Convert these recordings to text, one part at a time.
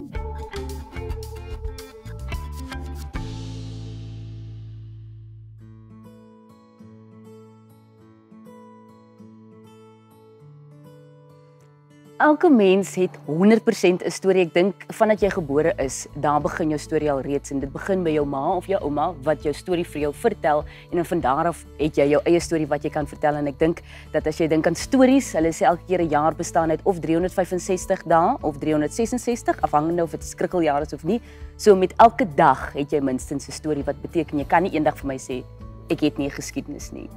Thank you. Elke mens het 100% 'n storie. Ek dink vandat jy gebore is, daar begin jou storie al reeds en dit begin by jou ma of jou ouma wat jou storie vir jou vertel en dan van daar af het jy jou eie storie wat jy kan vertel en ek dink dat as jy dink aan stories, hulle sê elke keer 'n jaar bestaan uit of 365 dae of 366 afhangende of dit skrikkeljaar is of nie. So met elke dag het jy minstens 'n storie wat beteken jy kan nie eendag vir my sê ek het nie 'n geskiedenis nie.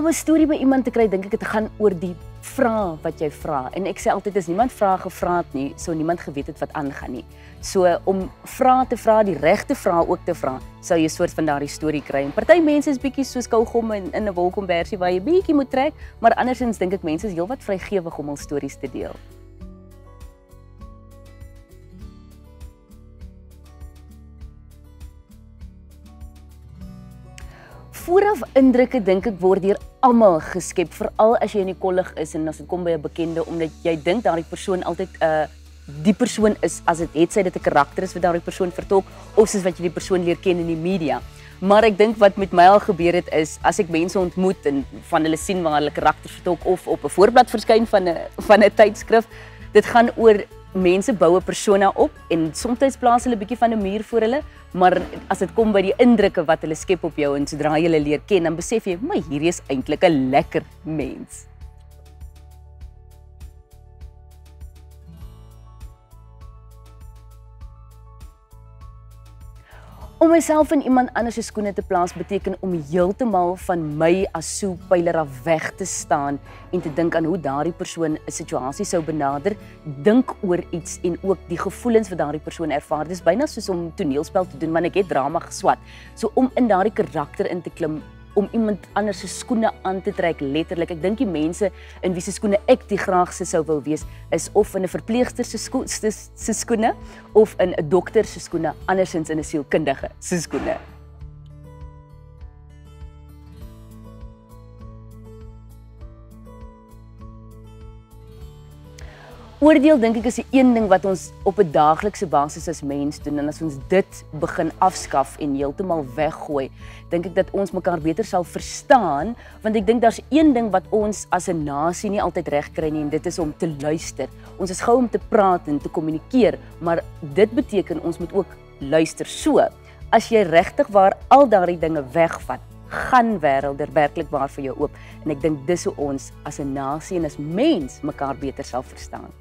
Om 'n storie by iemand te kry, dink ek dit gaan oor die vrae wat jy vra. En ek sê altyd as niemand vrae gevra het nie, sou niemand geweet het wat aangaan nie. So om vrae te vra, die regte vrae ook te vra, sou jy 'n soort van daardie storie kry. En party mense is bietjie soos kougom in in 'n wolkombersie waar jy bietjie moet trek, maar andersins dink ek mense is heelwat vrygewig om hul stories te deel. Vooraf indrukke dink ek word deur almal geskep, veral as jy in die kollig is en as dit kom by 'n bekende omdat jy dink daardie persoon altyd 'n uh, die persoon is as dit het sy dit 'n karakter is wat daardie persoon vertolk of soos wat jy die persoon leer ken in die media. Maar ek dink wat met my al gebeur het is as ek mense ontmoet en van hulle sien waar hulle karakter vertolk of op 'n voorblad verskyn van 'n van 'n tydskrif, dit gaan oor mense bou 'n persona op en soms plaas hulle 'n bietjie van 'n muur voor hulle, maar as dit kom by die indrukke wat hulle skep op jou en sodra jy hulle leer ken, dan besef jy, "Maar hierdie is eintlik 'n lekker mens." Om myself in iemand anders se skoene te plaas beteken om heeltemal van my as Sue Pyler af weg te staan en te dink aan hoe daardie persoon 'n situasie sou benader, dink oor iets en ook die gevoelens wat daardie persoon ervaar. Dit is byna soos om toneelspel te doen, want ek het drama geswat. So om in daardie karakter in te klim om iemand anders se skoene aan te trek letterlik. Ek dink die mense in wie se skoene ek die graagste sou wil wees is of in 'n verpleegster se sko skoene of in 'n dokter se skoene, andersins in 'n sielkundige se skoene. Oordeel dink ek is die een ding wat ons op 'n daaglikse basis as mens doen en as ons dit begin afskaf en heeltemal weggooi, dink ek dat ons mekaar beter sal verstaan want ek dink daar's een ding wat ons as 'n nasie nie altyd reg kry nie en dit is om te luister. Ons is gou om te praat en te kommunikeer, maar dit beteken ons moet ook luister. So, as jy regtig waar al daardie dinge wegvat, gaan wêrelde werklik waar vir jou oop en ek dink dis hoe ons as 'n nasie en as mens mekaar beter sal verstaan.